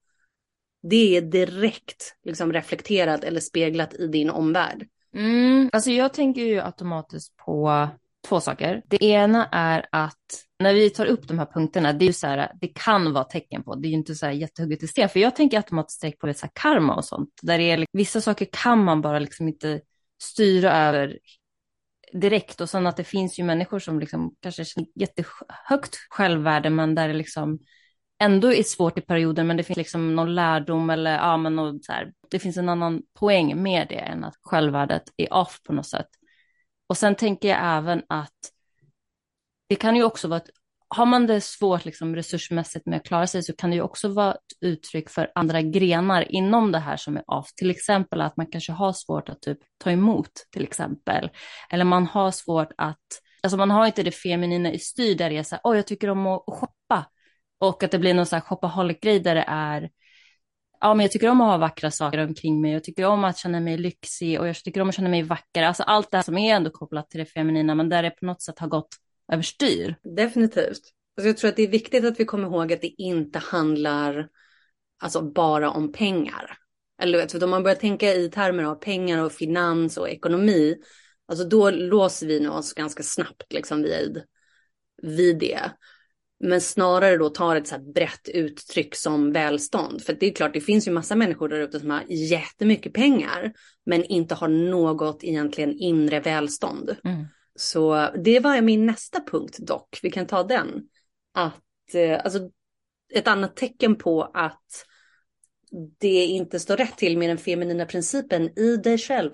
det är direkt liksom reflekterat eller speglat i din omvärld. Mm, alltså jag tänker ju automatiskt på två saker. Det ena är att när vi tar upp de här punkterna, det är ju så här, det kan vara tecken på, det är ju inte så här jättehugget i sten, för jag tänker automatiskt direkt på så här karma och sånt, där det är, liksom, vissa saker kan man bara liksom inte styra över direkt och sen att det finns ju människor som liksom kanske känner jättehögt självvärde, men där det liksom ändå är svårt i perioden, men det finns liksom någon lärdom eller ja, men något så här, det finns en annan poäng med det än att självvärdet är off på något sätt. Och sen tänker jag även att det kan ju också vara ett har man det svårt liksom, resursmässigt med att klara sig så kan det ju också vara ett uttryck för andra grenar inom det här som är off. Till exempel att man kanske har svårt att typ, ta emot till exempel. Eller man har svårt att, alltså man har inte det feminina i styr där det är så här, oh, jag tycker om att shoppa. Och att det blir någon så här shopaholic-grej där det är, ja men jag tycker om att ha vackra saker omkring mig, jag tycker om att känna mig lyxig och jag tycker om att känna mig vacker. Alltså allt det här som är ändå kopplat till det feminina, men där det på något sätt har gått överstyr. Definitivt. Alltså jag tror att det är viktigt att vi kommer ihåg att det inte handlar alltså, bara om pengar. Eller vet, för om man börjar tänka i termer av pengar och finans och ekonomi, alltså då låser vi oss ganska snabbt liksom vid, vid det. Men snarare då tar ett så brett uttryck som välstånd. För det är klart, det finns ju massa människor där ute som har jättemycket pengar, men inte har något egentligen inre välstånd. Mm. Så det var min nästa punkt dock, vi kan ta den. Att, eh, alltså, ett annat tecken på att det inte står rätt till med den feminina principen i dig själv.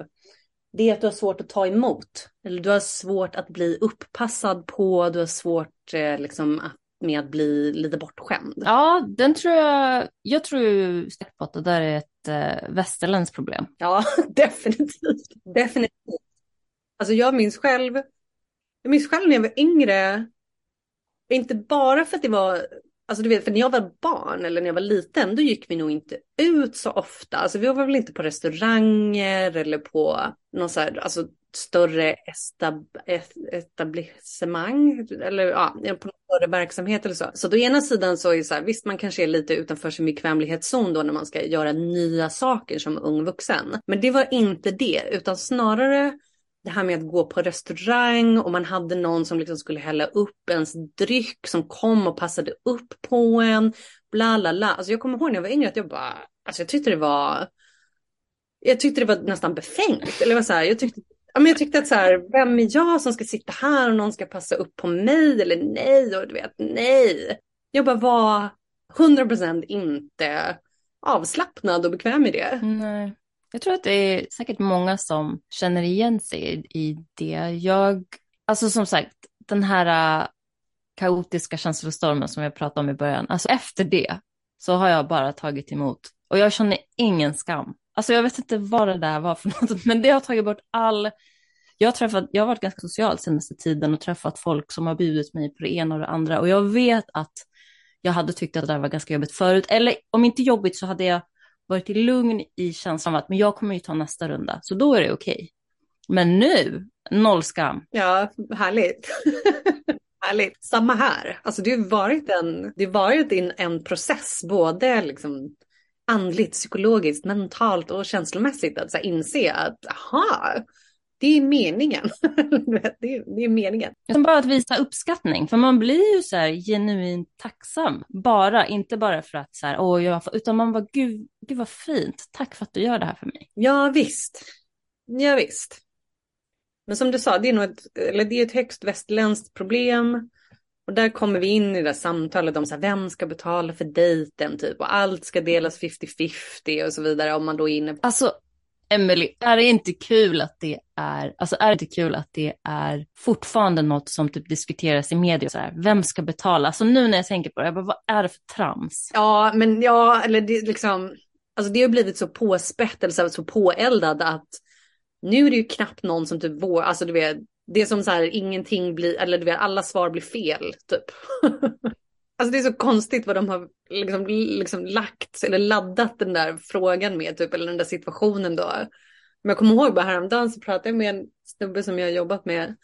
Det är att du har svårt att ta emot. Eller du har svårt att bli uppassad på, du har svårt eh, liksom, att, med att bli lite bortskämd. Ja, den tror jag, jag tror ju på att det där är ett eh, västerländskt problem. Ja, definitivt. Definitivt. Alltså jag minns själv, jag minns själv när jag var yngre, inte bara för att det var, alltså du vet, för när jag var barn eller när jag var liten, då gick vi nog inte ut så ofta. Alltså vi var väl inte på restauranger eller på någon så här, alltså större estab etablissemang eller ja, på någon större verksamhet eller så. Så å ena sidan så är det så här, visst man kanske är lite utanför sin bekvämlighetszon då när man ska göra nya saker som ung vuxen. Men det var inte det, utan snarare det här med att gå på restaurang och man hade någon som liksom skulle hälla upp ens dryck som kom och passade upp på en. Bla bla bla. Alltså jag kommer ihåg när jag var yngre att jag bara, alltså jag tyckte det var, jag tyckte det var nästan befängt. Eller vad så här, jag tyckte, ja, men jag tyckte att så här, vem är jag som ska sitta här och någon ska passa upp på mig eller nej och du vet, nej. Jag bara var 100% inte avslappnad och bekväm i det. Nej. Jag tror att det är säkert många som känner igen sig i det. Jag, alltså som sagt, den här äh, kaotiska känslostormen som jag pratade om i början, alltså efter det så har jag bara tagit emot och jag känner ingen skam. Alltså jag vet inte vad det där var för något, men det har tagit bort all... Jag har, träffat, jag har varit ganska social senaste tiden och träffat folk som har bjudit mig på det ena och det andra och jag vet att jag hade tyckt att det där var ganska jobbigt förut, eller om inte jobbigt så hade jag varit lugn i känslan av att men jag kommer ju ta nästa runda, så då är det okej. Okay. Men nu, noll skam. Ja, härligt. härligt. Samma här. Alltså det har varit en, det har varit en, en process, både liksom andligt, psykologiskt, mentalt och känslomässigt att så här, inse att aha, det är meningen. det, är, det är meningen. Som bara att visa uppskattning, för man blir ju så här genuint tacksam. Bara, inte bara för att så här, åh, jag, utan man bara, gud, gud vad fint, tack för att du gör det här för mig. Ja visst, ja visst. Men som du sa, det är nog ett, eller det är ett högst västerländskt problem. Och där kommer vi in i det där samtalet om så här, vem ska betala för dejten typ och allt ska delas 50-50 och så vidare om man då är inne. Alltså Emily, är det inte kul att det är, alltså är det inte kul att det är fortfarande något som typ diskuteras i media så här, vem ska betala? Alltså nu när jag tänker på det, jag bara, vad är det för trams? Ja, men ja, eller det liksom, alltså det har blivit så påspätt eller så, påeldad att nu är det ju knappt någon som typ vår, alltså du vet, det är som så här ingenting blir, eller du vet, alla svar blir fel typ. Alltså det är så konstigt vad de har liksom, liksom lagt eller laddat den där frågan med, typ, eller den där situationen då. Men jag kommer ihåg bara häromdagen så pratade jag med en snubbe som jag har jobbat med.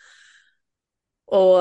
Och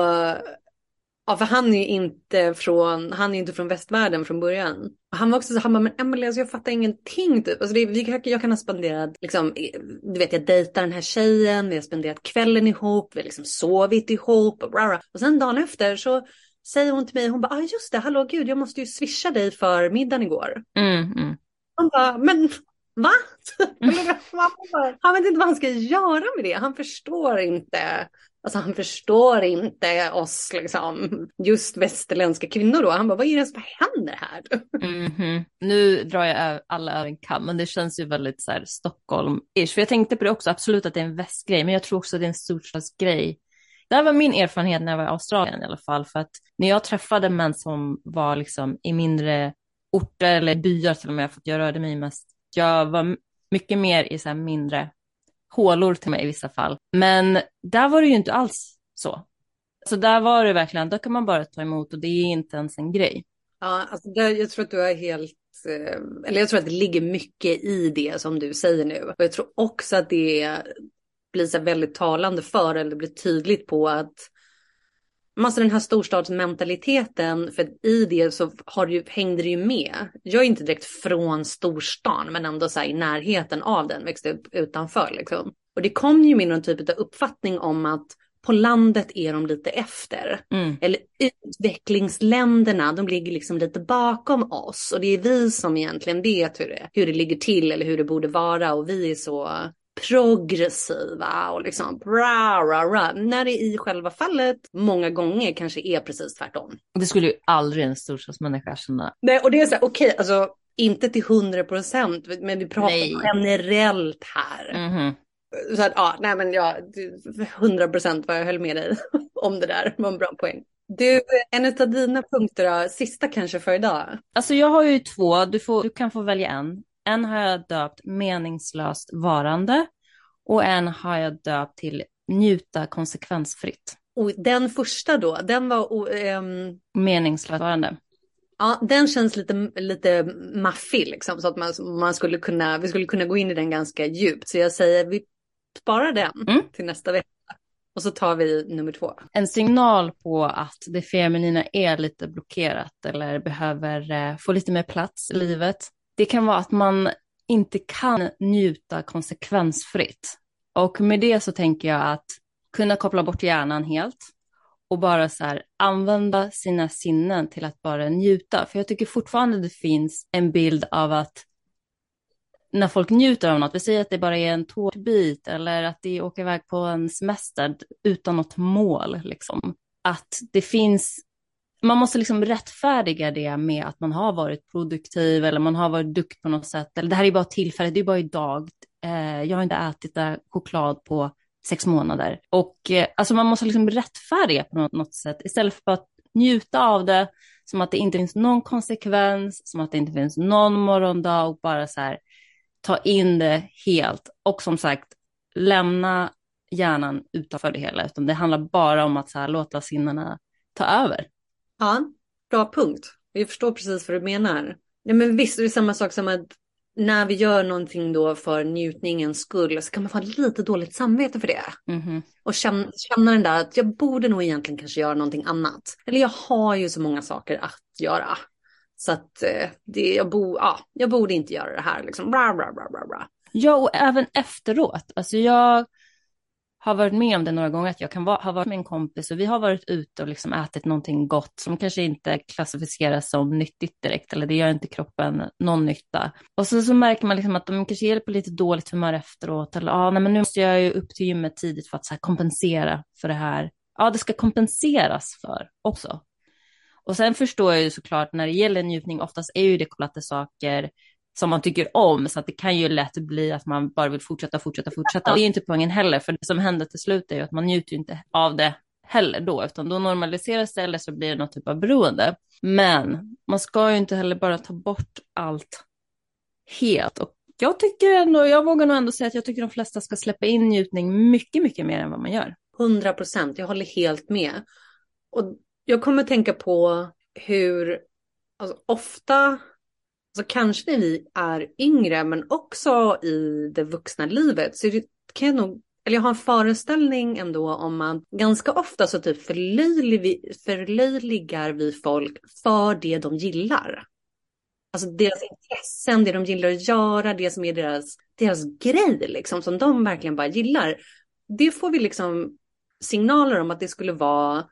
ja, för han är ju inte från, han är inte från västvärlden från början. Han var också så, han bara, men Emelie, alltså jag fattar ingenting typ. Alltså det, vi, jag kan ha spenderat, liksom, du vet jag dejtar den här tjejen, vi har spenderat kvällen ihop, vi har liksom sovit ihop och bla, bla. Och sen dagen efter så säger hon till mig, hon bara, ah, just det, hallå gud, jag måste ju swisha dig för middagen igår. Mm, mm. Han bara, men va? han vet inte vad han ska göra med det, han förstår inte. Alltså han förstår inte oss, liksom, just västerländska kvinnor då. Han bara, vad är det som händer här? Mm -hmm. Nu drar jag alla över en kam, men det känns ju väldigt så här Stockholm-ish. För jag tänkte på det också, absolut att det är en västgrej, men jag tror också att det är en storstadsgrej Det här var min erfarenhet när jag var i Australien i alla fall, för att när jag träffade män som var liksom i mindre orter eller byar till och med, för att jag rörde mig mest, jag var mycket mer i så mindre hålor till mig i vissa fall. Men där var det ju inte alls så. Så där var det verkligen, då kan man bara ta emot och det är inte ens en grej. Ja, alltså där, jag tror att du är helt, eh, eller jag tror att det ligger mycket i det som du säger nu. Och jag tror också att det blir så väldigt talande för, eller blir tydligt på att Alltså den här storstadsmentaliteten, för i det så har ju, hängde det ju med. Jag är inte direkt från storstan, men ändå så i närheten av den, växte upp utanför liksom. Och det kom ju med någon typ av uppfattning om att på landet är de lite efter. Mm. Eller utvecklingsländerna, de ligger liksom lite bakom oss. Och det är vi som egentligen vet hur det, hur det ligger till eller hur det borde vara. Och vi är så progressiva och liksom bra, bra, bra. När det i själva fallet många gånger kanske är precis tvärtom. Det skulle ju aldrig en storstadsmänniska känna. Nej, och det är så här, okej, okay, alltså inte till hundra procent, men vi pratar nej. generellt här. Mm -hmm. Så att ja, nej men ja, hundra procent vad jag höll med dig om det där, var en bra poäng. Du, en av dina punkter då, sista kanske för idag? Alltså jag har ju två, du, får, du kan få välja en. En har jag döpt meningslöst varande och en har jag döpt till njuta konsekvensfritt. Och den första då, den var... Um... Meningslöst varande. Ja, den känns lite, lite maffig liksom, så att man, man skulle kunna, vi skulle kunna gå in i den ganska djupt. Så jag säger, vi sparar den mm. till nästa vecka. Och så tar vi nummer två. En signal på att det feminina är lite blockerat eller behöver eh, få lite mer plats i livet det kan vara att man inte kan njuta konsekvensfritt. Och med det så tänker jag att kunna koppla bort hjärnan helt och bara så här använda sina sinnen till att bara njuta. För jag tycker fortfarande det finns en bild av att när folk njuter av något, vi säger att det bara är en tårtbit eller att de åker iväg på en semester utan något mål, liksom. Att det finns man måste liksom rättfärdiga det med att man har varit produktiv eller man har varit duktig på något sätt. Eller det här är bara tillfället, det är bara idag. Eh, jag har inte ätit där choklad på sex månader. Och eh, alltså man måste liksom rättfärdiga på något, något sätt istället för att njuta av det som att det inte finns någon konsekvens, som att det inte finns någon morgondag och bara så här ta in det helt. Och som sagt, lämna hjärnan utanför det hela, utan det handlar bara om att så här, låta sinnena ta över. Ja, bra punkt. Jag förstår precis vad du menar. Ja, men visst, det är samma sak som att när vi gör någonting då för njutningens skull så kan man få lite dåligt samvete för det. Mm -hmm. Och känna, känna den där att jag borde nog egentligen kanske göra någonting annat. Eller jag har ju så många saker att göra. Så att eh, det, jag, bo, ja, jag borde inte göra det här liksom. Bra, bra, bra, bra, bra. Ja, och även efteråt. Alltså jag har varit med om det några gånger, att jag kan ha varit med en kompis och vi har varit ute och liksom ätit någonting gott som kanske inte klassificeras som nyttigt direkt, eller det gör inte kroppen någon nytta. Och så, så märker man liksom att de kanske hjälper lite dåligt humör efteråt, eller ah, nej, men nu måste jag ju upp till gymmet tidigt för att så här, kompensera för det här. Ja, det ska kompenseras för också. Och sen förstår jag ju såklart när det gäller njutning, oftast är ju det kopplat till saker som man tycker om, så att det kan ju lätt bli att man bara vill fortsätta, fortsätta, fortsätta. Och det är inte poängen heller, för det som händer till slut är ju att man njuter ju inte av det heller då, utan då normaliseras det eller så blir det någon typ av beroende. Men man ska ju inte heller bara ta bort allt helt. Och jag tycker ändå, jag vågar nog ändå säga att jag tycker de flesta ska släppa in njutning mycket, mycket mer än vad man gör. Hundra procent, jag håller helt med. Och jag kommer tänka på hur alltså, ofta så kanske när vi är yngre men också i det vuxna livet så det, kan jag nog eller jag har en föreställning ändå om att ganska ofta så typ förlöjligar vi folk för det de gillar. Alltså deras intressen, det de gillar att göra, det som är deras, deras grej liksom, som de verkligen bara gillar. Det får vi liksom signaler om att det skulle vara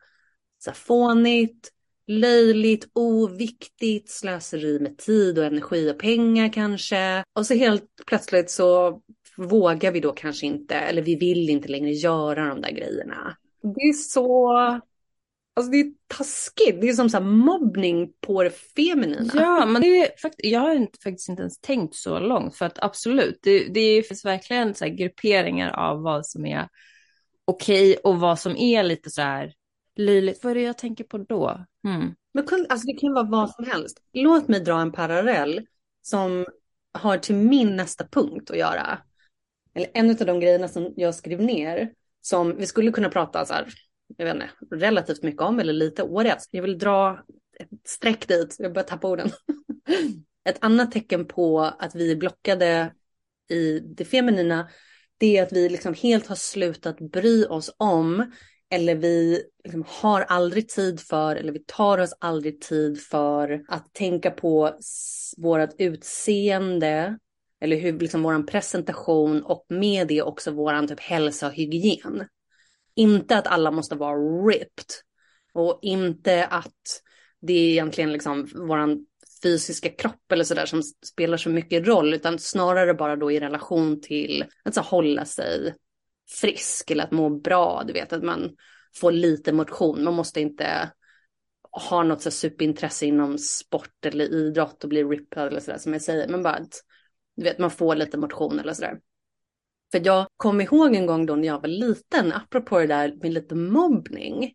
så här fånigt, löjligt, oviktigt, slöseri med tid och energi och pengar kanske. Och så helt plötsligt så vågar vi då kanske inte, eller vi vill inte längre göra de där grejerna. Det är så, alltså det är taskigt, det är som så mobbning på det feminina. Ja, men det är, jag har faktiskt inte ens tänkt så långt, för att absolut, det, det finns verkligen så grupperingar av vad som är okej okay, och vad som är lite så här löjligt. Vad är det jag tänker på då? Hmm. Men alltså, det kan vara vad som helst. Låt mig dra en parallell som har till min nästa punkt att göra. Eller en av de grejerna som jag skrev ner som vi skulle kunna prata så här, jag vet inte, relativt mycket om eller lite året. Jag vill dra ett streck dit, jag börjar tappa orden. ett annat tecken på att vi är blockade i det feminina, det är att vi liksom helt har slutat bry oss om eller vi liksom har aldrig tid för, eller vi tar oss aldrig tid för att tänka på vårt utseende, eller hur liksom våran presentation och med det också våran typ hälsa och hygien. Inte att alla måste vara ripped. Och inte att det är egentligen liksom våran fysiska kropp eller sådär som spelar så mycket roll, utan snarare bara då i relation till att så hålla sig frisk eller att må bra, du vet att man får lite motion. Man måste inte ha något så superintresse inom sport eller idrott och bli rippad eller sådär som jag säger, men bara att du vet, man får lite motion eller sådär. För jag kommer ihåg en gång då när jag var liten, apropå det där med lite mobbning.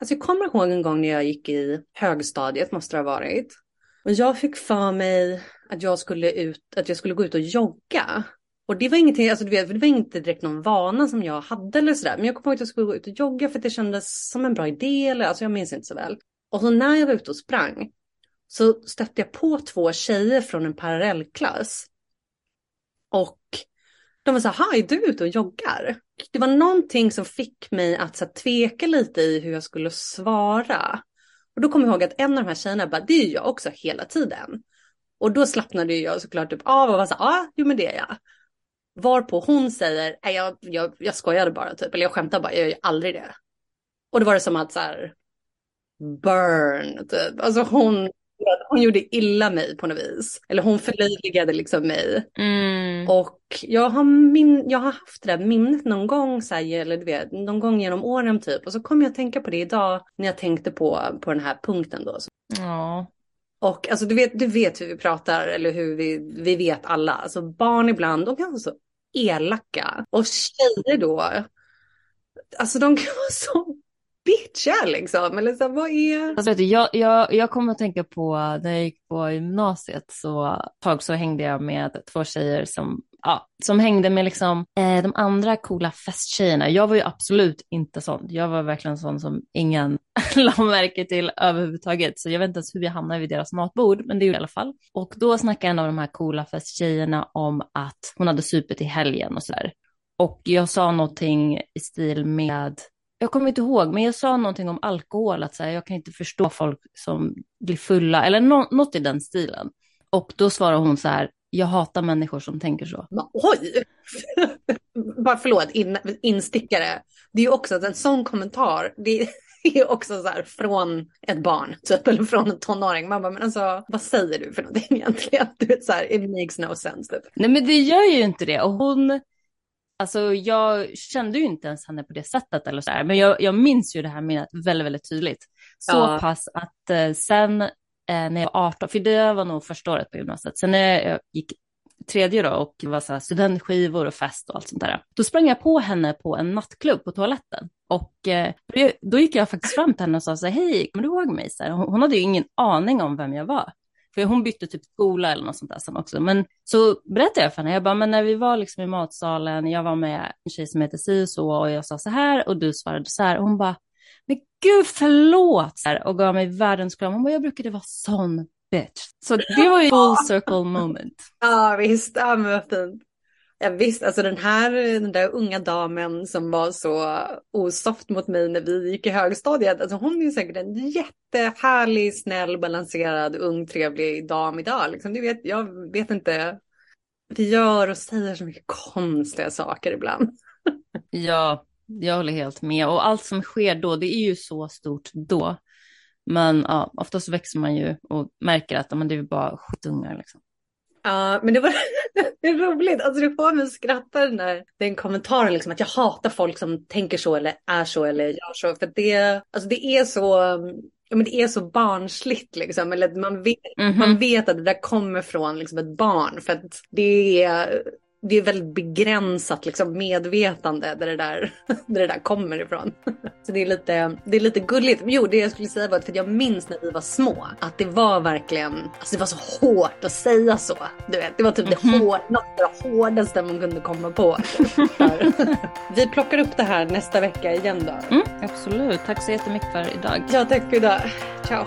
Alltså jag kommer ihåg en gång när jag gick i högstadiet, måste det ha varit. Och jag fick för mig att jag skulle, ut, att jag skulle gå ut och jogga. Och det var ingenting, alltså du vet, det var inte direkt någon vana som jag hade eller sådär. Men jag kommer ihåg att jag skulle gå ut och jogga för att det kändes som en bra idé. Eller, alltså jag minns inte så väl. Och så när jag var ute och sprang så stötte jag på två tjejer från en parallellklass. Och de var så här, är du ute och joggar? Det var någonting som fick mig att så, tveka lite i hur jag skulle svara. Och då kommer jag ihåg att en av de här tjejerna bara, det är jag också hela tiden. Och då slappnade jag såklart typ av och var så ja, ah, jo men det är jag. Varpå hon säger, nej jag, jag, jag skojade bara typ, eller jag skämtar bara, jag gör aldrig det. Och då var det som att så här, burn, typ. Alltså hon, hon gjorde illa mig på något vis. Eller hon förlöjligade liksom mig. Mm. Och jag har, min, jag har haft det där minnet någon gång, så här, eller du vet, någon gång genom åren typ. Och så kom jag att tänka på det idag när jag tänkte på, på den här punkten då. Ja. Och alltså du vet, du vet hur vi pratar eller hur vi, vi vet alla. Alltså barn ibland, de kan vara så elaka. Och tjejer då, alltså de kan vara så bitchiga liksom. Eller så, vad är... Alltså, vet du, jag, jag, jag kommer att tänka på när jag gick på gymnasiet så tag så hängde jag med två tjejer som, ja, som hängde med liksom, eh, de andra coola festtjejerna. Jag var ju absolut inte sån. Jag var verkligen sån som ingen la märke till överhuvudtaget. Så jag vet inte ens hur jag hamnade vid deras matbord, men det är ju i alla fall. Och då snackade en av de här coola festtjejerna om att hon hade supit i helgen och sådär. Och jag sa någonting i stil med jag kommer inte ihåg, men jag sa någonting om alkohol, att så här, jag kan inte förstå folk som blir fulla, eller no något i den stilen. Och då svarade hon så här, jag hatar människor som tänker så. Oj! Bara förlåt, in, instickare. Det är ju också en sån kommentar. Det är också så här från ett barn, typ, eller från en tonåring. Man bara, men alltså, vad säger du för någonting egentligen? Du vet, så här, it makes no sense. Typ. Nej, men det gör ju inte det. Och hon, Alltså jag kände ju inte ens henne på det sättet eller så här, men jag, jag minns ju det här minnet väldigt, väldigt tydligt. Så ja. pass att eh, sen eh, när jag var 18, för det var nog första året på gymnasiet, sen när jag gick tredje då och var så här studentskivor och fest och allt sånt där, då sprang jag på henne på en nattklubb på toaletten. Och eh, då gick jag faktiskt fram till henne och sa så här, hej, kommer du ihåg mig? Så här, hon, hon hade ju ingen aning om vem jag var. För hon bytte typ skola eller något sånt där sen också. Men så berättade jag för henne, jag bara, men när vi var liksom i matsalen, jag var med en tjej som heter si och så och jag sa så här och du svarade så här. Och hon bara, men gud förlåt! Och gav mig världens kram. Hon bara, jag brukade vara sån bitch. Så det var ju full circle moment. Ja visst, ja men vad fint. Ja, visst, alltså den här den där unga damen som var så osoft mot mig när vi gick i högstadiet, alltså hon är säkert en jättehärlig, snäll, balanserad, ung, trevlig dam idag. Liksom, du vet, jag vet inte, vi gör och säger så mycket konstiga saker ibland. ja, jag håller helt med. Och allt som sker då, det är ju så stort då. Men ja, oftast växer man ju och märker att men det är bara skitungar liksom. Ja, men det var det är roligt. Alltså det får mig att skratta den där den kommentaren liksom att jag hatar folk som tänker så eller är så eller gör så. För det, alltså det är så, ja, men det är så barnsligt liksom. Eller man vet, mm -hmm. man vet att det där kommer från liksom ett barn. För att det är, det är väldigt begränsat liksom, medvetande där det, där, där det där kommer ifrån. Så det är, lite, det är lite gulligt. Jo, det jag skulle säga var att jag minns när vi var små att det var verkligen, alltså det var så hårt att säga så. Du vet, det var typ det, mhm. hår, något det hårdaste man kunde komma på. vi plockar upp det här nästa vecka igen då. Mm, absolut, tack så jättemycket för idag. Ja, tack för idag. Ciao.